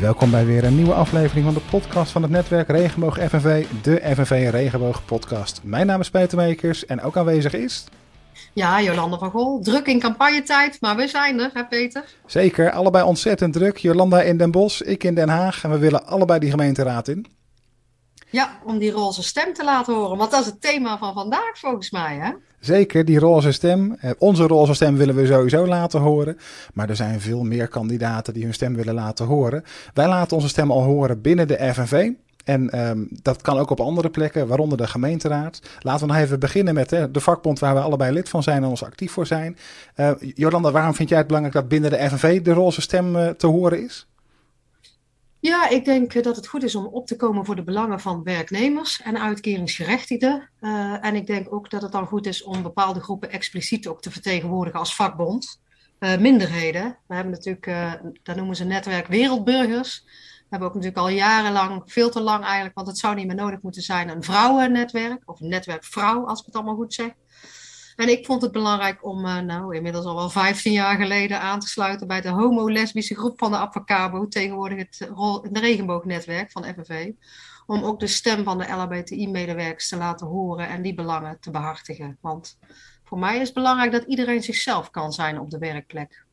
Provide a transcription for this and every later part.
welkom bij weer een nieuwe aflevering van de podcast van het netwerk Regenboog FNV, de FNV Regenboog podcast. Mijn naam is Peter Meekers en ook aanwezig is... Ja, Jolanda van Gol. Druk in campagnetijd, maar we zijn er, hè Peter? Zeker, allebei ontzettend druk. Jolanda in Den Bosch, ik in Den Haag en we willen allebei die gemeenteraad in. Ja, om die roze stem te laten horen, want dat is het thema van vandaag volgens mij, hè? Zeker, die roze stem. Eh, onze roze stem willen we sowieso laten horen. Maar er zijn veel meer kandidaten die hun stem willen laten horen. Wij laten onze stem al horen binnen de FNV. En um, dat kan ook op andere plekken, waaronder de gemeenteraad. Laten we nog even beginnen met hè, de vakbond waar we allebei lid van zijn en ons actief voor zijn. Uh, Jolanda, waarom vind jij het belangrijk dat binnen de FNV de roze stem uh, te horen is? Ja, ik denk dat het goed is om op te komen voor de belangen van werknemers en uitkeringsgerechtigden. Uh, en ik denk ook dat het dan goed is om bepaalde groepen expliciet ook te vertegenwoordigen als vakbond. Uh, minderheden. We hebben natuurlijk, uh, dat noemen ze netwerk wereldburgers. We hebben ook natuurlijk al jarenlang, veel te lang eigenlijk, want het zou niet meer nodig moeten zijn, een vrouwennetwerk. Of een netwerk vrouw, als ik het allemaal goed zeg. En ik vond het belangrijk om, uh, nou, inmiddels al wel 15 jaar geleden aan te sluiten bij de homo-lesbische groep van de Avocabo, tegenwoordig het, het regenboognetwerk van FNV. Om ook de stem van de LHBTI-medewerkers te laten horen en die belangen te behartigen. Want voor mij is het belangrijk dat iedereen zichzelf kan zijn op de werkplek.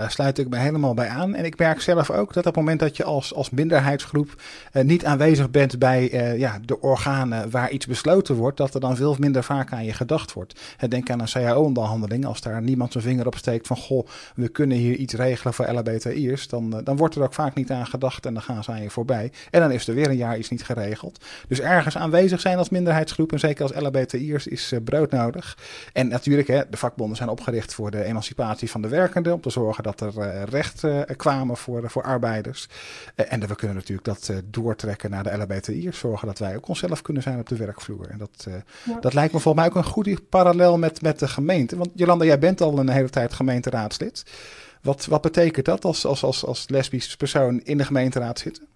Daar sluit ik me helemaal bij aan. En ik merk zelf ook dat op het moment dat je als, als minderheidsgroep uh, niet aanwezig bent bij uh, ja, de organen waar iets besloten wordt, dat er dan veel minder vaak aan je gedacht wordt. Denk aan een CAO-onderhandeling. Als daar niemand zijn vinger op steekt van goh, we kunnen hier iets regelen voor LHBTI'ers, dan, dan wordt er ook vaak niet aan gedacht en dan gaan ze aan je voorbij. En dan is er weer een jaar iets niet geregeld. Dus ergens aanwezig zijn als minderheidsgroep en zeker als LHBTI'ers is broodnodig. En natuurlijk, hè, de vakbonden zijn opgericht voor de emancipatie van de werkenden, om te zorgen dat dat er uh, recht uh, kwamen voor, voor arbeiders. En we kunnen natuurlijk dat doortrekken naar de LHBTI'ers. Zorgen dat wij ook onszelf kunnen zijn op de werkvloer. En dat, ja. dat lijkt me volgens mij ook een goede parallel met, met de gemeente. Want Jolanda, jij bent al een hele tijd gemeenteraadslid. Wat, wat betekent dat als, als, als, als lesbisch persoon in de gemeenteraad zitten?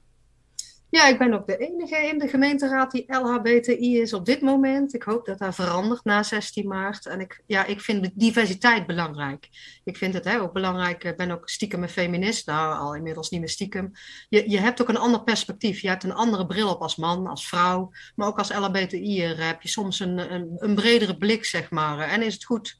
Ja, ik ben ook de enige in de gemeenteraad die LHBTI is op dit moment. Ik hoop dat dat verandert na 16 maart. En ik, ja, ik vind diversiteit belangrijk. Ik vind het hè, ook belangrijk. Ik ben ook stiekem een feminist. Nou, al inmiddels niet meer stiekem. Je, je hebt ook een ander perspectief. Je hebt een andere bril op als man, als vrouw. Maar ook als LHBTI'er heb je soms een, een, een bredere blik, zeg maar. En is het goed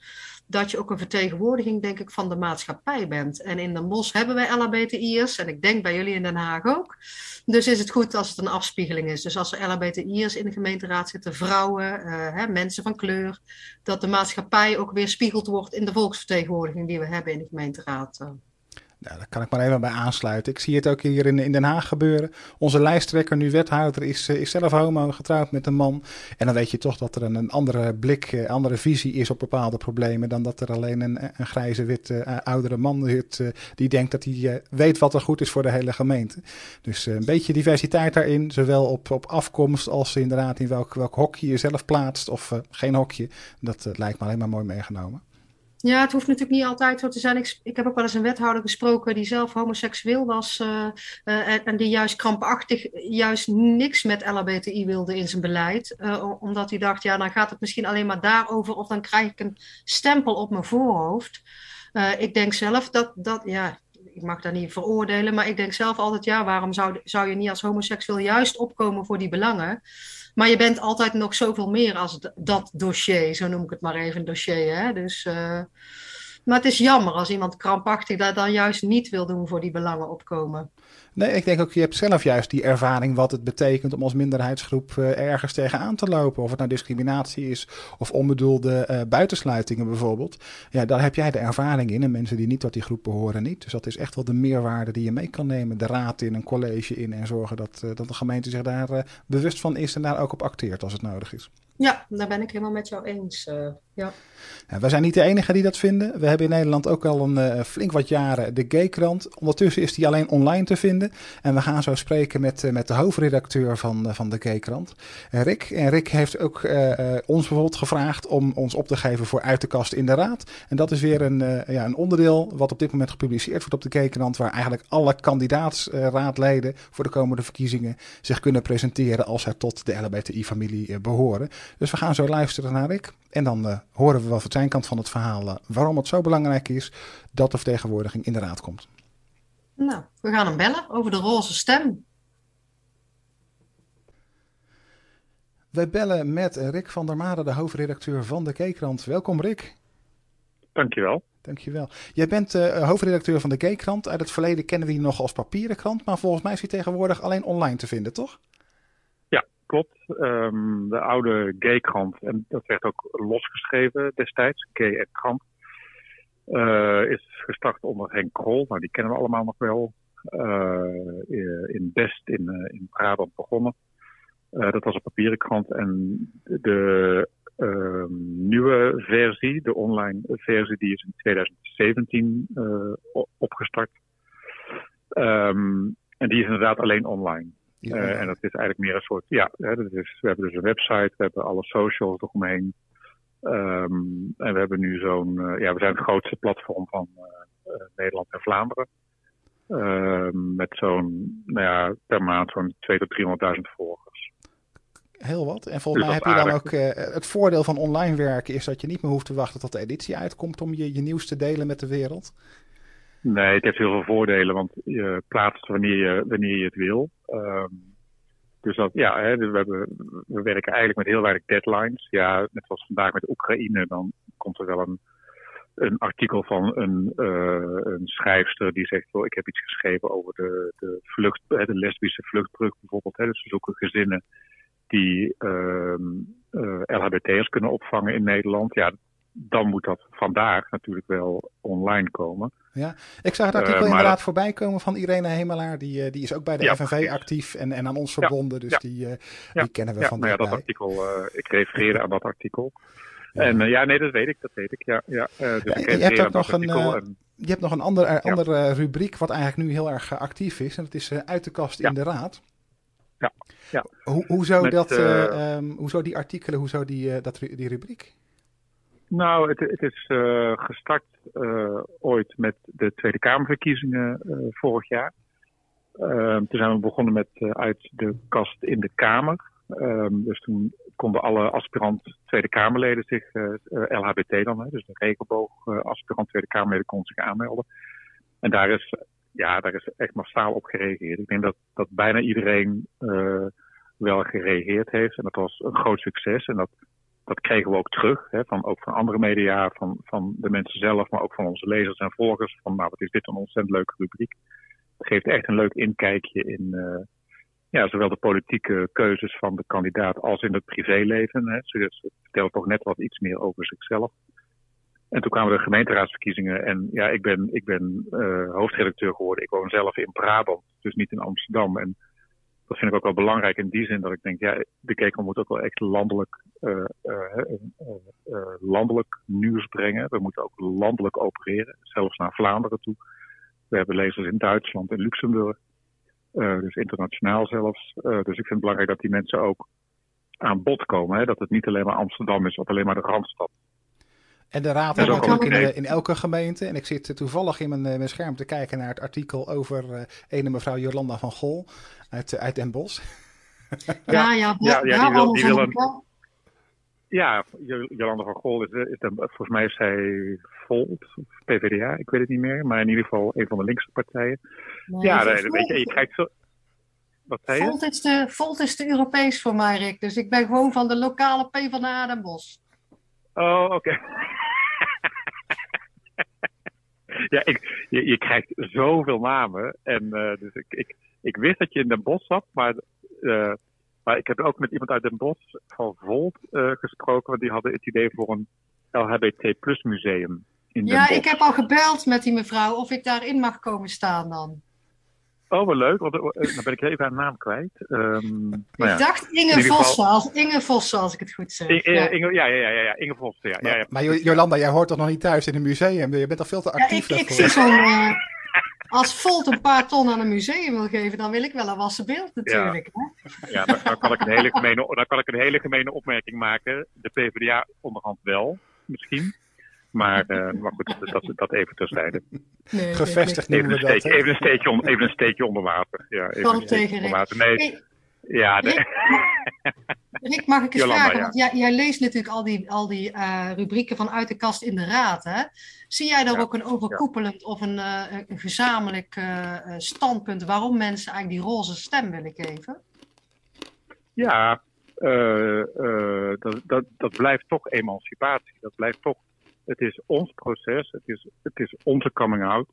dat je ook een vertegenwoordiging, denk ik, van de maatschappij bent. En in Den Bosch hebben wij LHBTI'ers, en ik denk bij jullie in Den Haag ook. Dus is het goed als het een afspiegeling is. Dus als er LHBTI'ers in de gemeenteraad zitten, vrouwen, uh, hè, mensen van kleur, dat de maatschappij ook weer spiegeld wordt in de volksvertegenwoordiging die we hebben in de gemeenteraad. Nou, daar kan ik maar even bij aansluiten. Ik zie het ook hier in, in Den Haag gebeuren. Onze lijsttrekker, nu wethouder, is, is zelf homo, getrouwd met een man. En dan weet je toch dat er een, een andere blik, een andere visie is op bepaalde problemen. dan dat er alleen een, een grijze, witte, uh, oudere man zit. Die denkt dat hij weet wat er goed is voor de hele gemeente. Dus een beetje diversiteit daarin. Zowel op, op afkomst als inderdaad in welk, welk hokje je zelf plaatst. of geen hokje. Dat lijkt me alleen maar mooi meegenomen. Ja, het hoeft natuurlijk niet altijd zo te zijn. Ik, heb ook wel eens een wethouder gesproken die zelf homoseksueel was uh, uh, en, die juist krampachtig juist niks met LHBTI wilde in zijn beleid. Uh, omdat hij dacht, ja, dan gaat het misschien alleen maar daarover of dan krijg ik een stempel op mijn voorhoofd. ik denk zelf dat, dat, ja, ik mag dat niet veroordelen, maar ik denk zelf altijd, ja, waarom zou, zou je niet als homoseksueel juist opkomen voor die belangen? Maar je bent altijd nog zoveel meer als dat dossier, zo noem ik het maar even, dossier. Hè? Dus, uh, maar het is jammer als iemand krampachtig dat dan juist niet wil doen voor die belangen opkomen. Nee, ik denk ook, je hebt zelf juist die ervaring wat het betekent om als minderheidsgroep uh, ergens tegenaan te lopen. Of het nou discriminatie is of onbedoelde uh, buitensluitingen bijvoorbeeld. Ja, daar heb jij de ervaring in. En mensen die niet tot die groep behoren niet. Dus dat is echt wel de meerwaarde die je mee kan nemen. De raad in, een college in. En zorgen dat, uh, dat de gemeente zich daar bewust van is en daar ook op acteert als het nodig is. Ja, daar ben ik helemaal met jou eens. Ja. Wij zijn niet de enige die dat vinden. We hebben in Nederland ook al een uh, flink wat jaren de Gay-krant. Ondertussen is die alleen online te vinden. En we gaan zo spreken met, uh, met de hoofdredacteur van, van de Gay-krant, Rick. En Rick heeft ook ons bijvoorbeeld gevraagd om ons op te geven voor uit de kast in de raad. En dat is weer een, ja, een onderdeel wat op dit moment gepubliceerd wordt op de Gay-krant. Waar eigenlijk alle kandidaatsraadleden voor de komende verkiezingen zich kunnen presenteren als zij tot de LHBTI-familie behoren. Dus we gaan zo luisteren naar Rick. En dan horen we wel van zijn kant van het verhaal uh, waarom het zo belangrijk is dat de vertegenwoordiging in de raad komt. Nou, we gaan hem bellen over de roze stem. Wij bellen met Rick van der Made, de hoofdredacteur van de Keekrand. Welkom Rick. Dankjewel. Dankjewel. Jij bent uh, hoofdredacteur van de Keekrand. Uit het verleden kennen we die nog als papieren krant, maar volgens mij is die tegenwoordig alleen online te vinden, toch? Um, de oude Gaykrant, en dat werd ook losgeschreven destijds, Gay en Krant, uh, is gestart onder Henk Krol. Nou, die kennen we allemaal nog wel. Uh, in Best in, in Brabant begonnen. dat was een papieren krant. En de uh, nieuwe versie, de online versie, die is in 2017 uh, opgestart. Um, en die is inderdaad alleen online. Ja. Uh, en dat is eigenlijk meer een soort, ja, hè, dat is, we hebben dus een website, we hebben alle socials eromheen. Um, en we hebben nu zo'n, uh, ja, we zijn het grootste platform van uh, Nederland en Vlaanderen. Uh, met zo'n, nou ja, per maand zo'n 200.000 tot 300.000 volgers. Heel wat. En volgens mij heb je dan ook het voordeel van online werken is dat je niet meer hoeft te wachten tot de editie uitkomt om je, je nieuws te delen met de wereld. Nee, het heeft heel veel voordelen, want je plaatst wanneer je, wanneer je het wil. Um, dus dat, ja, hè, we, hebben, we werken eigenlijk met heel weinig deadlines. Ja, net zoals vandaag met Oekraïne, dan komt er wel een, een artikel van een, uh, een schrijfster die zegt: well, Ik heb iets geschreven over de, de, vlucht, de lesbische vluchtbrug bijvoorbeeld. Hè, dus we zoeken gezinnen die uh, uh, LHBT'ers kunnen opvangen in Nederland. Ja, dan moet dat vandaag natuurlijk wel online komen. Ja, ik zag het artikel uh, inderdaad dat... voorbij komen van Irene Hemelaar. Die, die is ook bij de ja, FNV actief en, en aan ons verbonden. Dus die, uh, die kennen we ja, van nou ja, dat artikel, ik refereerde aan dat artikel. En ja, nee, dat weet ik, dat weet ik. Ja, ja, dus ik je, hebt ook nog een, en... je hebt nog een ander, andere rubriek wat eigenlijk nu heel erg actief is. En dat is uit de kast in de raad. Ja. ja. Hoe, hoe, zou Met, dat, um, hoe zou die artikelen, hoe zou die, dat, die rubriek? Nou, het, het is uh, gestart uh, ooit met de Tweede Kamerverkiezingen uh, vorig jaar. toen zijn we begonnen met uit de kast in de Kamer. dus toen konden alle aspirant Tweede Kamerleden zich, LHBT dan, hè, dus de regenboog aspirant Tweede Kamerleden konden zich aanmelden. En daar is, ja, daar is echt massaal op gereageerd. Ik denk dat, dat bijna iedereen wel gereageerd heeft. En dat was een groot succes. En dat dat kregen we ook terug, hè, van, ook van andere media, van, van de mensen zelf, maar ook van onze lezers en volgers. Van nou, wat is dit een ontzettend leuke rubriek. Het geeft echt een leuk inkijkje in uh, ja, zowel de politieke keuzes van de kandidaat als in het privéleven. Hè. Ze toch net wat iets meer over zichzelf. En toen kwamen de gemeenteraadsverkiezingen en ja, ik ben, ik ben uh, hoofdredacteur geworden. Ik woon zelf in Brabant, dus niet in Amsterdam. En dat vind ik ook wel belangrijk in die zin dat ik denk, ja, de keker moet ook wel echt landelijk, uh, uh, uh, landelijk nieuws brengen. We moeten ook landelijk opereren, zelfs naar Vlaanderen toe. We hebben lezers in Duitsland en Luxemburg, dus internationaal zelfs. dus ik vind het belangrijk dat die mensen ook aan bod komen. Hè? Dat het niet alleen maar Amsterdam is of alleen maar de Randstad. En de raad is natuurlijk in, in, elke gemeente. En ik zit toevallig in mijn, mijn, scherm te kijken naar het artikel over uh, ene mevrouw Jolanda van Gol uit, uit Den Bosch. Ja, ja, ja, ja, die wil, die wil een, ja, Jolanda van Gol is, is de, volgens mij is zij Volt, PvdA, ik weet het niet meer. Maar in ieder geval een van de linkse partijen. Nee, ja, weet je, je krijgt zo... Wat zei je? Volt is, de, Volt is te Europees voor mij, Rick. Dus ik ben gewoon van de lokale PvdA Den Bosch. Oh, oké. Okay. ja, ik, je, je, krijgt zoveel namen. En uh, dus ik, ik, ik wist dat je in Den Bosch zat, maar, uh, maar ik heb ook met iemand uit Den Bosch van Volt uh, gesproken, want die hadden het idee voor een LHBT plus museum. In ja, ik heb al gebeld met die mevrouw of ik daarin mag komen staan dan. Oh, wel leuk, want dan ben ik even haar naam kwijt. Um, ik nou ja, dacht Inge Vossen, als, Inge Vossen, als ik het goed zeg. Inge, ja. Inge, ja, ja, ja, ja, Inge Vossen. Ja, maar, ja, ja. maar Jolanda, jij hoort toch nog niet thuis in een museum? Je bent al veel te actief ja, ik, ik zie zo'n... Uh, als Volt een paar ton aan een museum wil geven, dan wil ik wel een wassen beeld natuurlijk. Ja, hè? ja dan, dan, kan ik een hele gemene, dan kan ik een hele gemene opmerking maken. De PvdA onderhand wel, misschien. Maar, uh, maar goed, dat, dat even terzijde. Nee, Gevestigd even, een steekje, even, een steekje on, even een steekje onder water. Ja, even een steekje onder water. Nee, Ja, de... Rick, mag ik eens vragen? Want jij, jij, leest natuurlijk al die, al die uh, rubrieken van uit de kast in de raad. Hè? Zie jij daar ook een overkoepelend of een, uh, een gezamenlijk uh, standpunt waarom mensen eigenlijk die roze stem willen geven? Ja, dat, dat, dat blijft toch emancipatie. Dat blijft toch het is ons proces, het is, het is onze coming out.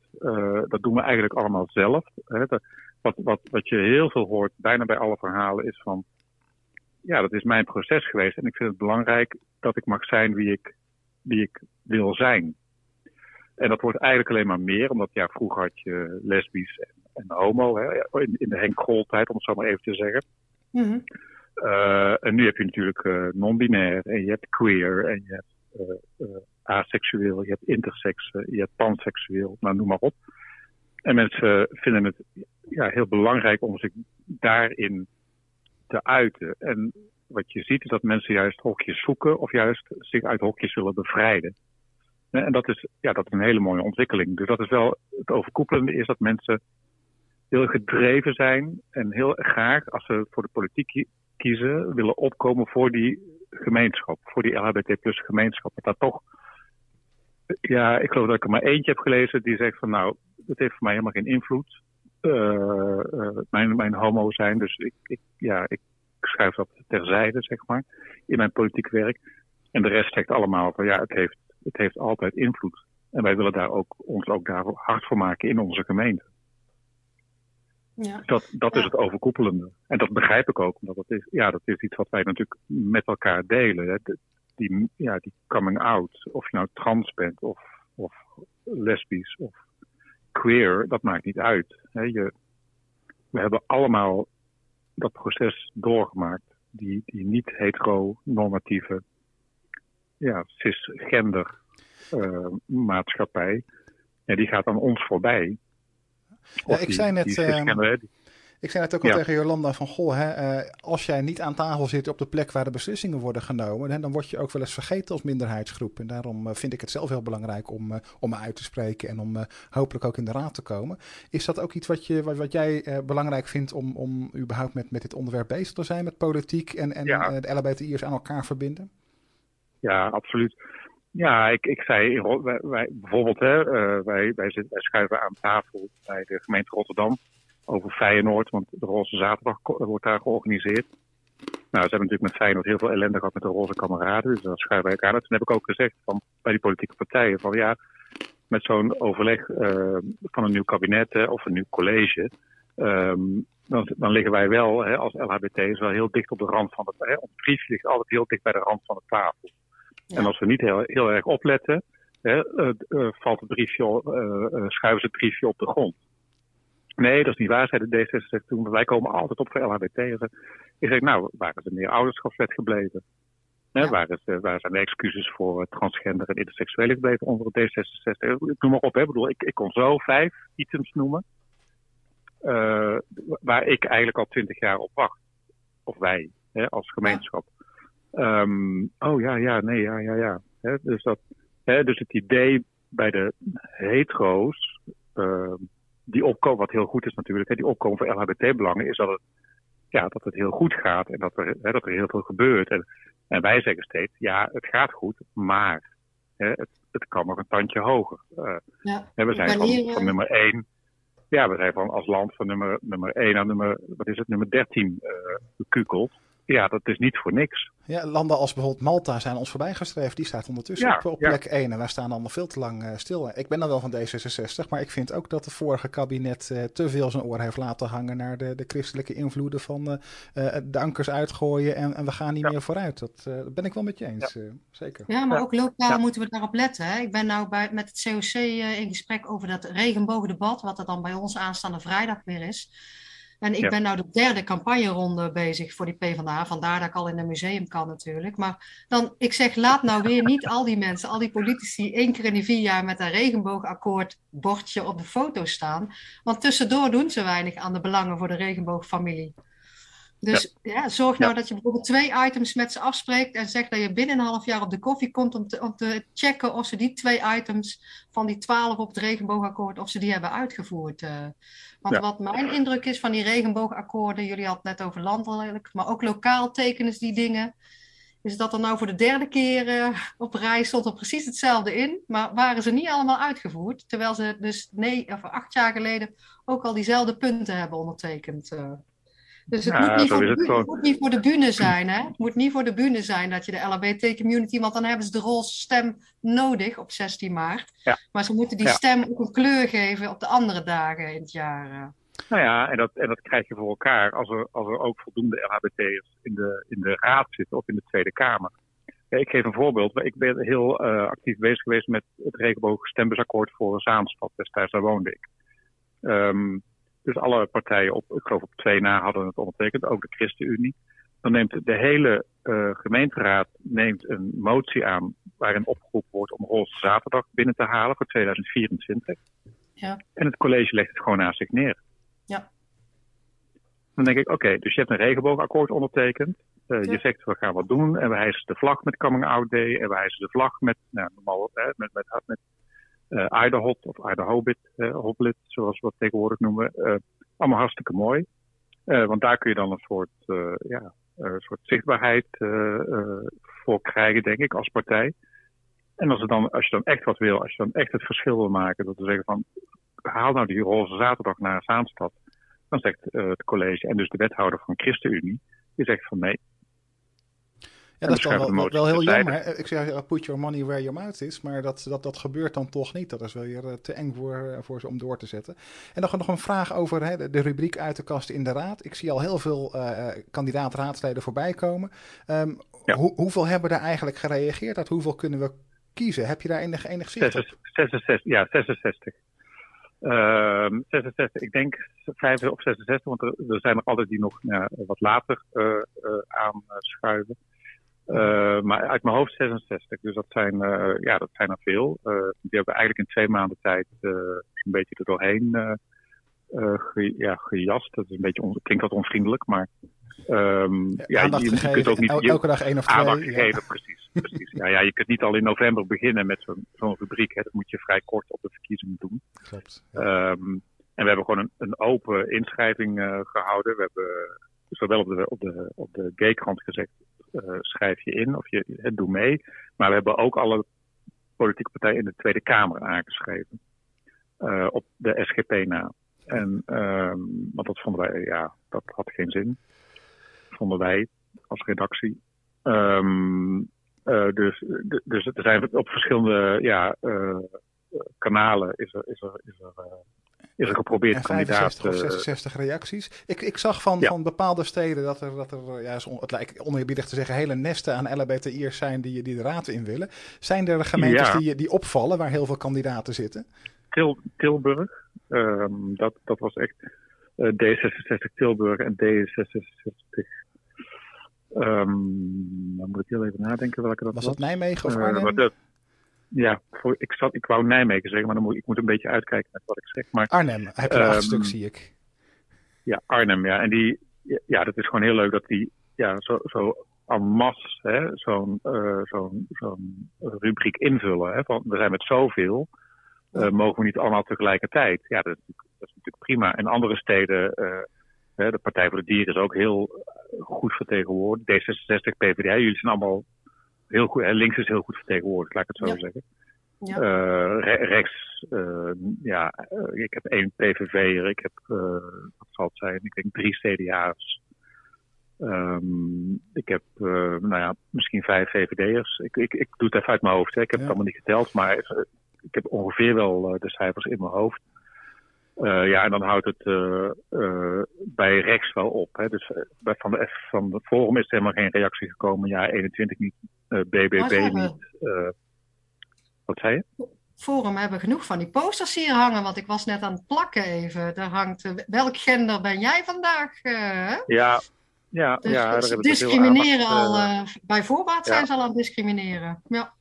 dat doen we eigenlijk allemaal zelf. Hè. Dat, wat, wat, wat je heel veel hoort, bijna bij alle verhalen, is van ja, dat is mijn proces geweest. En ik vind het belangrijk dat ik mag zijn wie ik, wie ik wil zijn. En dat wordt eigenlijk alleen maar meer, omdat ja, vroeger had je lesbisch en, en homo, hè, in, in de Henk Grol-tijd, om het zo maar even te zeggen. Mm en nu heb je natuurlijk uh, non-binair en je hebt queer en je hebt uh, aseksueel, je hebt intersex, je hebt panseksueel, nou noem maar op. En mensen vinden het ja, heel belangrijk om zich daarin te uiten. En wat je ziet is dat mensen juist hokjes zoeken of juist zich uit hokjes willen bevrijden. En dat is, ja, dat is een hele mooie ontwikkeling. Dus dat is wel het overkoepelende is dat mensen heel gedreven zijn en heel graag, als ze voor de politiek kiezen, willen opkomen voor die gemeenschap, voor die LHBT plus gemeenschap. Dat dat toch, ja, ik geloof dat ik er maar eentje heb gelezen die zegt van nou, dat heeft voor mij helemaal geen invloed. Uh, uh, mijn, mijn homo zijn. Dus ik, ik, ja, ik schuif dat terzijde, zeg maar, in mijn politiek werk. En de rest zegt allemaal van ja, het heeft, het heeft altijd invloed. En wij willen daar ook, ons ook daar hard voor maken in onze gemeente. Ja. Dat, dat is het overkoepelende. En dat begrijp ik ook, omdat dat is, ja, dat is iets wat wij natuurlijk met elkaar delen. Hè. Die, ja, die coming out, of je nou trans bent, of, of lesbisch, of queer, dat maakt niet uit. Hè. Je, we hebben allemaal dat proces doorgemaakt. Die, die niet-heteronormatieve, ja, cisgender uh, maatschappij. En die gaat aan ons voorbij. Ja, ik zei net. Die, ik zei net ook al tegen Jolanda van, goh, hè, uh, als jij niet aan tafel zit op de plek waar de beslissingen worden genomen, hè, dan word je ook wel eens vergeten als minderheidsgroep. En daarom uh, vind ik het zelf heel belangrijk om, uh, om me uit te spreken en om hopelijk ook in de raad te komen. Is dat ook iets wat, je, wat, wat jij belangrijk vindt om, om überhaupt met, met dit onderwerp bezig te zijn, met politiek en, en ja. de LHBTI'ers aan elkaar verbinden? Ja, absoluut. Ja, ik, ik zei, wij, wij bijvoorbeeld, hè, wij, wij, zitten, wij schuiven aan tafel bij de gemeente Rotterdam over Feyenoord, want de Roze Zaterdag wordt daar georganiseerd. Nou, ze hebben natuurlijk met Feyenoord heel veel ellende gehad met de roze kameraden, dus dat schuiven wij elkaar. Toen heb ik ook gezegd van, bij die politieke partijen van ja, met zo'n overleg uh, van een nieuw kabinet of een nieuw college, um, dan, dan, liggen wij wel hè, als LHBT's wel heel dicht op de rand van het. Hè, ons briefje ligt altijd heel dicht bij de rand van de tafel. Ja. En als we niet heel, heel erg opletten, hè, uh, uh, valt het briefje, schuiven ze het briefje op de grond. Nee, dat is niet waar, zei de D66 toen. Wij komen altijd op voor LHBT. Ik zeg, nou, is er meer ouderschapswet gebleven? Ja. waar, is, waar zijn de excuses voor transgender en interseksuele gebleven onder de D66? Ik noem maar op, hè. Ik, bedoel, ik, ik kon zo vijf items noemen. Uh, waar ik eigenlijk al twintig jaar op wacht. Of wij, hè, als gemeenschap. Ja. Um, oh ja, ja, nee, ja, ja, ja. Hè, dus, dat, hè, dus het idee bij de hetero's. Uh, die opkomen, wat heel goed is natuurlijk, hè, die opkomen voor LHBT-belangen, is dat het, ja, dat het heel goed gaat en dat er, hè, dat er heel veel gebeurt. En, en wij zeggen steeds, ja, het gaat goed, maar hè, het, het kan nog een tandje hoger. Uh, ja, we zijn van, van, eh, nummer 1, ja, we zijn van als land van nummer, nummer 1 naar nummer, wat is het, nummer 13 uh, gekukeld ja, dat is niet voor niks. Ja, landen als bijvoorbeeld Malta zijn ons voorbijgestreefd. Die staat ondertussen ja, op, op plek 1 en wij staan allemaal veel te lang uh, stil. Ik ben dan wel van D66, maar ik vind ook dat het vorige kabinet uh, te veel zijn oor heeft laten hangen naar de, de christelijke invloeden van uh, de ankers uitgooien en, en we gaan niet ja. meer vooruit. Dat ben ik wel met je eens, zeker. Ja, maar ook lokaal moeten we daarop letten. Hè? Ik ben nou bij, met het COC in gesprek over dat regenboogdebat, wat er dan bij ons aanstaande vrijdag weer is. En ik ben nou de derde campagneronde bezig voor die PvdA. Vandaar dat ik al in een museum kan natuurlijk. Maar dan, ik zeg, laat nou weer niet al die mensen, al die politici, één keer in die vier jaar met een regenboogakkoord bordje op de foto staan. Want tussendoor doen ze weinig aan de belangen voor de regenboogfamilie. Dus ja. zorg nou dat je bijvoorbeeld twee items met ze afspreekt en zegt dat je binnen een half jaar op de koffie komt om te, om te checken of ze die twee items van die twaalf op het regenboogakkoord, of ze die hebben uitgevoerd. Uh, want wat mijn indruk is van die regenboogakkoorden, jullie hadden het net over landelijk, maar ook lokaal tekenen ze die dingen. Is dat er nou voor de derde keer uh, op rij stond er precies hetzelfde in, maar waren ze niet allemaal uitgevoerd, terwijl ze dus nee, of acht jaar geleden ook al diezelfde punten hebben ondertekend. Uh. Dus het, moet, niet voor de, het moet niet voor de bühne zijn. Hè? Het moet niet voor de bühne zijn dat je de LHBT-community... want dan hebben ze de roze stem nodig op 16 maart. Ja. Maar ze moeten die stem ook een kleur geven op de andere dagen in het jaar. Eh. Nou ja, en dat, en dat krijg je voor elkaar als er, als er ook voldoende LHBT'ers in de, in de raad zitten of in de Tweede Kamer. ik geef een voorbeeld. Ik ben heel uh, actief bezig geweest met het regenboogstembusakkoord voor Zaanstad. Destijds daar woonde ik. Um, dus alle partijen op, ik geloof op twee na hadden het ondertekend, ook de ChristenUnie. Dan neemt de hele uh, gemeenteraad neemt een motie aan waarin opgeroepen wordt om Roze Zaterdag binnen te halen voor 2024. Ja. En het college legt het gewoon naast zich neer. Ja. Dan denk ik, oké, dus je hebt een regenboogakkoord ondertekend. Uh, Je zegt, we gaan wat doen. En we hijsen de vlag met Coming Out Day. En we hijsen de vlag met, nou, normaal, hè, met, met, met uh, Iderhot of Iderhobit, uh, Hoblit, zoals we het tegenwoordig noemen. Uh, allemaal hartstikke mooi. want daar kun je dan een soort, ja, soort zichtbaarheid voor krijgen, denk ik, als partij. En als, dan, als je dan echt wat wil, als je dan echt het verschil wil maken, dat we zeggen van haal nou die roze zaterdag naar Zaanstad, dan zegt het college en dus de wethouder van ChristenUnie, die zegt van nee, ja, dat is dan wel, wel, heel jammer. Ik zeg, put your money where your mouth is. Maar dat, dat, dat gebeurt dan toch niet. Dat is wel weer eh, te eng voor, eh, voor ze om door te zetten. En dan nog een vraag over hè, de, rubriek uit de kast in de raad. Ik zie al heel veel uh, kandidaat-raadsleden voorbij komen. Um, hoeveel hebben er eigenlijk gereageerd? Uit hoeveel kunnen we kiezen? Heb je daar enig, enig zicht op? 66, ja, 66. Uh, 66, ik denk 5 of 66, want er, er zijn er altijd die nog wat later aanschuiven. Uh, maar uit mijn hoofd 66. Dus dat zijn, uh, ja, dat zijn er veel. Uh, die hebben eigenlijk in twee maanden tijd een beetje er doorheen ge, ja, gejast. Dat is een beetje klinkt wat onvriendelijk, maar um, ja, ja je, je, kunt ook niet elke dag één of twee. Aandacht ja. geven, precies. precies. Ja, ja, je kunt niet al in november beginnen met zo'n zo'n rubriek. Hè. Dat moet je vrij kort op de verkiezingen doen. Klopt. Ja. Um, en we hebben gewoon een, een open inschrijving gehouden. We hebben zowel op de, op de, op de gay-krant gezegd schrijf je in of je, doe mee. Maar we hebben ook alle politieke partijen in de Tweede Kamer aangeschreven. Uh, op de SGP na. En, um, want dat vonden wij, ja, dat had geen zin. Vonden wij als redactie. Um, uh, dus, dus er zijn op verschillende ja, kanalen is er, is er, is er is er geprobeerd en 65 of 66 reacties. Ik, ik zag van, van bepaalde steden dat er, dat er ja, het lijkt oneerbiedig te zeggen, hele nesten aan LHBTI'ers zijn die, die de raad in willen. Zijn er gemeentes die, die opvallen waar heel veel kandidaten zitten? Til, Tilburg, um, dat, dat was echt uh, D66 Tilburg en D66 Um, dan moet ik heel even nadenken welke dat was. Was dat Nijmegen of Arnhem? Uh, dat, ja, voor, ik, zat, ik wou Nijmegen zeggen, maar dan moet, ik moet een beetje uitkijken met wat ik zeg. Maar, Arnhem, heb je um, acht stuk, zie ik. Ja, Arnhem, ja. En die, ja, dat is gewoon heel leuk dat die ja, zo, zo en masse zo'n uh, zo'n zo'n rubriek invullen. Hè, van, we zijn met zoveel, uh, mogen we niet allemaal tegelijkertijd. Ja, dat, dat is natuurlijk prima. En andere steden, uh, de Partij voor de Dieren is ook heel goed vertegenwoordigd. D66, PvdA, jullie zijn allemaal heel goed, links is heel goed vertegenwoordigd, laat ik het zo zeggen. Ja. Uh, re rechts, uh, ja, uh, ik heb één PVV'er, ik heb, wat zal het zijn, ik denk drie CDA's. Um, ik heb, nou ja, misschien vijf VVD'ers. Ik, ik, ik doe het even uit mijn hoofd, hè. ik heb ja. het allemaal niet geteld, maar ik heb ongeveer wel de cijfers in mijn hoofd. Uh, ja, en dan houdt het uh, uh, bij rechts wel op. Hè. Dus bij, van, de, van de Forum is er helemaal geen reactie gekomen. Ja, 21 niet, BBB niet. wat zei je? Forum hebben genoeg van die posters hier hangen, want ik was net aan het plakken even. Daar hangt, welk gender ben jij vandaag? Ja, ja, dus, ja. Ze discrimineren al, bij voorbaat zijn ze al aan het discrimineren. Ja.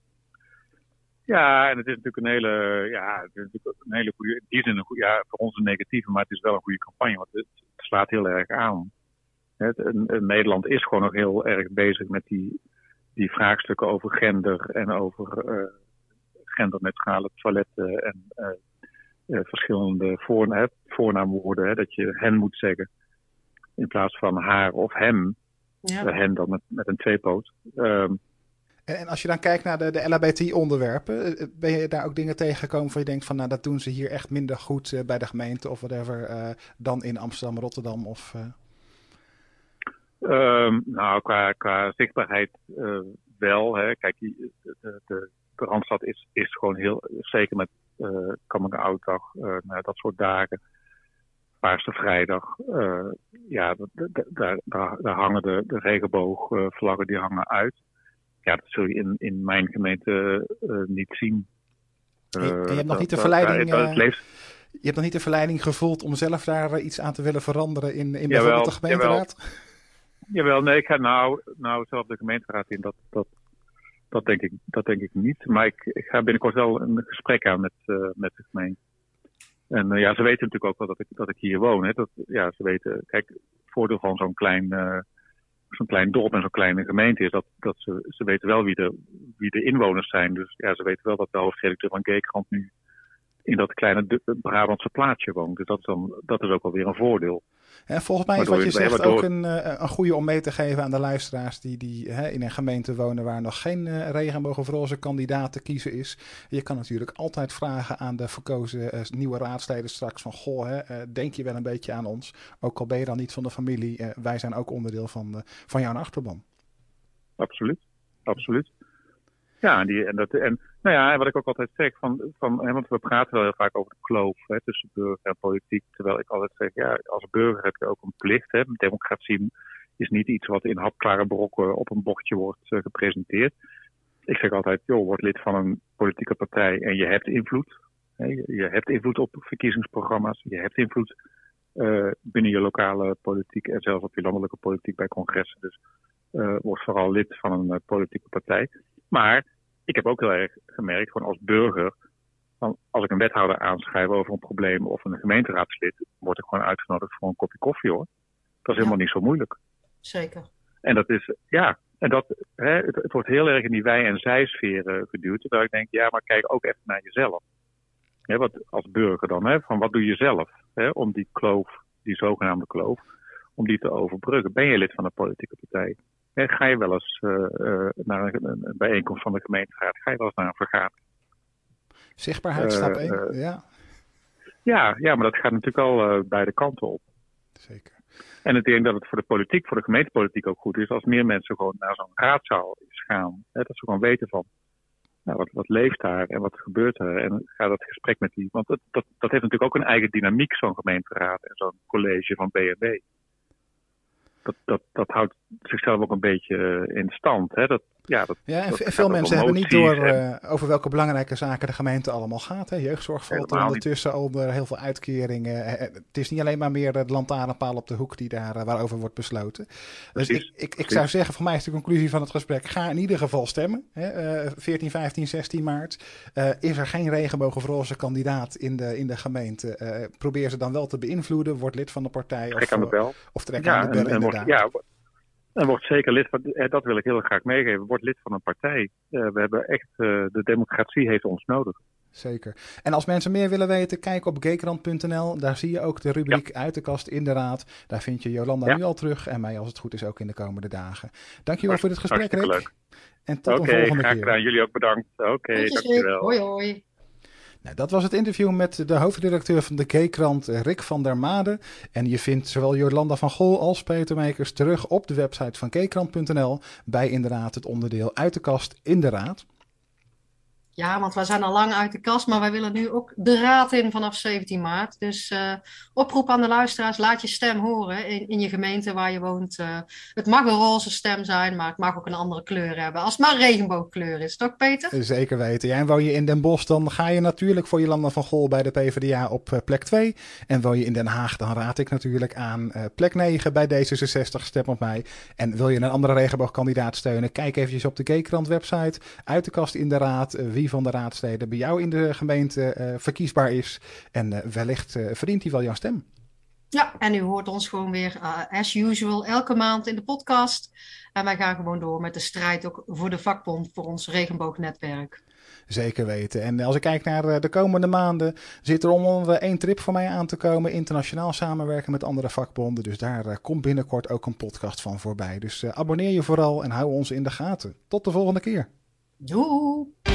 Ja, en het is natuurlijk een hele, ja, het is natuurlijk een hele goede, in die zin een goede, ja, voor ons een negatieve, maar het is wel een goede campagne, want het, het slaat heel erg aan. Nederland is gewoon nog heel erg bezig met die, die vraagstukken over gender en over uh, genderneutrale toiletten en uh, verschillende voor, voornaamwoorden. Hè, dat je hen moet zeggen in plaats van haar of hem. Ja. hen dan met, met een tweepoot. Um, en, als je dan kijkt naar de, de LHBT-onderwerpen, ben je daar ook dingen tegengekomen van je denkt van nou dat doen ze hier echt minder goed bij de gemeente of whatever dan in Amsterdam, Rotterdam of... Um, nou, qua, qua zichtbaarheid wel. Hè. Kijk, de, Randstad is, is gewoon heel, zeker met coming out dag, nou, dat soort dagen. Paarse vrijdag, ja, daar hangen de, de regenboogvlaggen die hangen uit. Ja, dat zul je in, in mijn gemeente niet zien. En je, hebt nog niet de verleiding... je hebt nog niet de verleiding gevoeld om zelf daar iets aan te willen veranderen in, in bijvoorbeeld de gemeenteraad? Jawel. Jawel, nee, ik ga nou, nou zelf de gemeenteraad in. Dat, dat, dat, denk ik, dat denk ik niet. Maar ik, ik ga binnenkort wel een gesprek aan met, uh, met de gemeente. En ja, ze weten natuurlijk ook wel dat ik, dat ik hier woon. Hè. Dat, ja, ze weten, kijk, het voordeel van zo'n klein, zo'n klein dorp en zo'n kleine gemeente is dat, dat ze, ze weten wel wie de, wie de inwoners zijn. Dus ja, ze weten wel dat de hoofdredacteur van Geekrand nu in dat kleine Brabantse plaatsje woont. Dus dat is, dan, dat is ook alweer een voordeel. En volgens mij is wat je zegt ook een, eh, een goede om mee te geven aan de luisteraars die, die hè, in een gemeente wonen waar nog geen uh, regenboog of roze kandidaat te kiezen is. Je kan natuurlijk altijd vragen aan de verkozen uh, nieuwe raadsleden straks van goh, hè, denk je wel een beetje aan ons? Ook al ben je dan niet van de familie, wij zijn ook onderdeel van, van jouw achterban. Absoluut, absoluut. Ja, en, die, en, dat, en nou ja, wat ik ook altijd zeg, van, van, hè, want we praten wel heel vaak over de kloof hè, tussen burger en politiek. Terwijl ik altijd zeg, ja, als burger heb je ook een plicht. Hè. Democratie is niet iets wat in hapklare brokken op een bordje wordt uh, gepresenteerd. Ik zeg altijd, joh, word lid van een politieke partij en je hebt invloed. Hè. Je, hebt invloed op verkiezingsprogramma's, je hebt invloed uh, binnen je lokale politiek en zelfs op je landelijke politiek bij congressen. Dus uh, word vooral lid van een politieke partij. Maar ik heb ook heel erg gemerkt, gewoon als burger, van als ik een wethouder aanschrijf over een probleem of een gemeenteraadslid, word ik gewoon uitgenodigd voor een kopje koffie hoor. Dat is helemaal niet zo moeilijk. Zeker. En dat is, ja, en dat, hè, het, het wordt heel erg in die wij- en zij-sfeer geduwd. Terwijl ik denk, ja, maar kijk ook even naar jezelf. Hè, wat, als burger dan, hè, van wat doe je zelf hè, om die kloof, die zogenaamde kloof, om die te overbruggen? Ben je lid van een politieke partij? En ga je wel eens uh, uh, naar een, een, bijeenkomst van de gemeenteraad? Ga je wel eens naar een vergadering? Zichtbaarheid, stap 1, ja. ja. Ja, maar dat gaat natuurlijk al beide kanten op. Zeker. En ik denk dat het voor de politiek, voor de gemeentepolitiek ook goed is als meer mensen gewoon naar zo'n raadzaal gaan. Hè, dat ze gewoon weten van nou, wat, wat leeft daar en wat gebeurt er. En ga dat gesprek met die. Want dat, dat, dat heeft natuurlijk ook een eigen dynamiek, zo'n gemeenteraad en zo'n college van BNW dat, dat, dat houdt zichzelf ook een beetje eh, in stand. Hè? Dat, ja, dat, ja, en veel mensen hebben niet door uh, over welke belangrijke zaken de gemeente allemaal gaat. Hè. Jeugdzorg valt er ondertussen onder heel veel uitkeringen. Het is niet alleen maar meer de lantaarnpaal op de hoek die daar, uh, waarover wordt besloten. Dus ik, ik, ik zou zeggen, voor mij is de conclusie van het gesprek, ga in ieder geval stemmen. Hè. Uh, 14, 15, 16 maart. is er geen regenboog of roze kandidaat in de, in de gemeente? probeer ze dan wel te beïnvloeden. Word lid van de partij. Trek of, aan de bel. Of trek ja, aan de bel, en, en ja, en wordt zeker lid van, eh, dat wil ik heel graag meegeven, wordt lid van een partij. Uh, we hebben echt, uh, de democratie heeft ons nodig. Zeker. En als mensen meer willen weten, kijk op gakrand.nl. Daar zie je ook de rubriek ja. uit de kast in de raad. Daar vind je Jolanda ja. nu al terug en mij als het goed is ook in de komende dagen. Dankjewel voor dit gesprek, Rick. Leuk. En tot okay, een volgende graag keer. gedaan. Jullie ook bedankt. Oké, okay, dankjewel. Hoi, hoi. Nou, dat was het interview met de hoofdredacteur van de G-krant, Rick van der Made. En je vindt zowel Jolanda van Gol als Peter Meekers terug op de website van Gkrant.nl bij inderdaad het onderdeel uit de kast in de raad. Ja, want wij zijn al lang uit de kast, maar wij willen nu ook de raad in vanaf 17 maart. Dus uh, oproep aan de luisteraars, laat je stem horen in, in je gemeente waar je woont. Uh, het mag een roze stem zijn, maar het mag ook een andere kleur hebben. Als het maar regenboogkleur is, toch Peter? Zeker weten. Ja, en woon je in Den Bosch, dan ga je natuurlijk voor je landen van Gol bij de PvdA op uh, plek 2. En woon je in Den Haag, dan raad ik natuurlijk aan plek 9 bij D66, stem op mij. En wil je een andere regenboogkandidaat steunen, kijk eventjes op de G-krant website, uit de kast in de raad, wie van de raadsleden bij jou in de gemeente uh, verkiesbaar is. En uh, wellicht uh, verdient hij wel jouw stem. Ja, en u hoort ons gewoon weer uh, as usual elke maand in de podcast. En wij gaan gewoon door met de strijd ook voor de vakbond, voor ons regenboognetwerk. Zeker weten. En als ik kijk naar eh, de komende maanden, zit er om één trip voor mij aan te komen. Internationaal samenwerken met andere vakbonden. Dus daar eh, komt binnenkort ook een podcast van voorbij. Dus abonneer je vooral en hou ons in de gaten. Tot de volgende keer. Doei!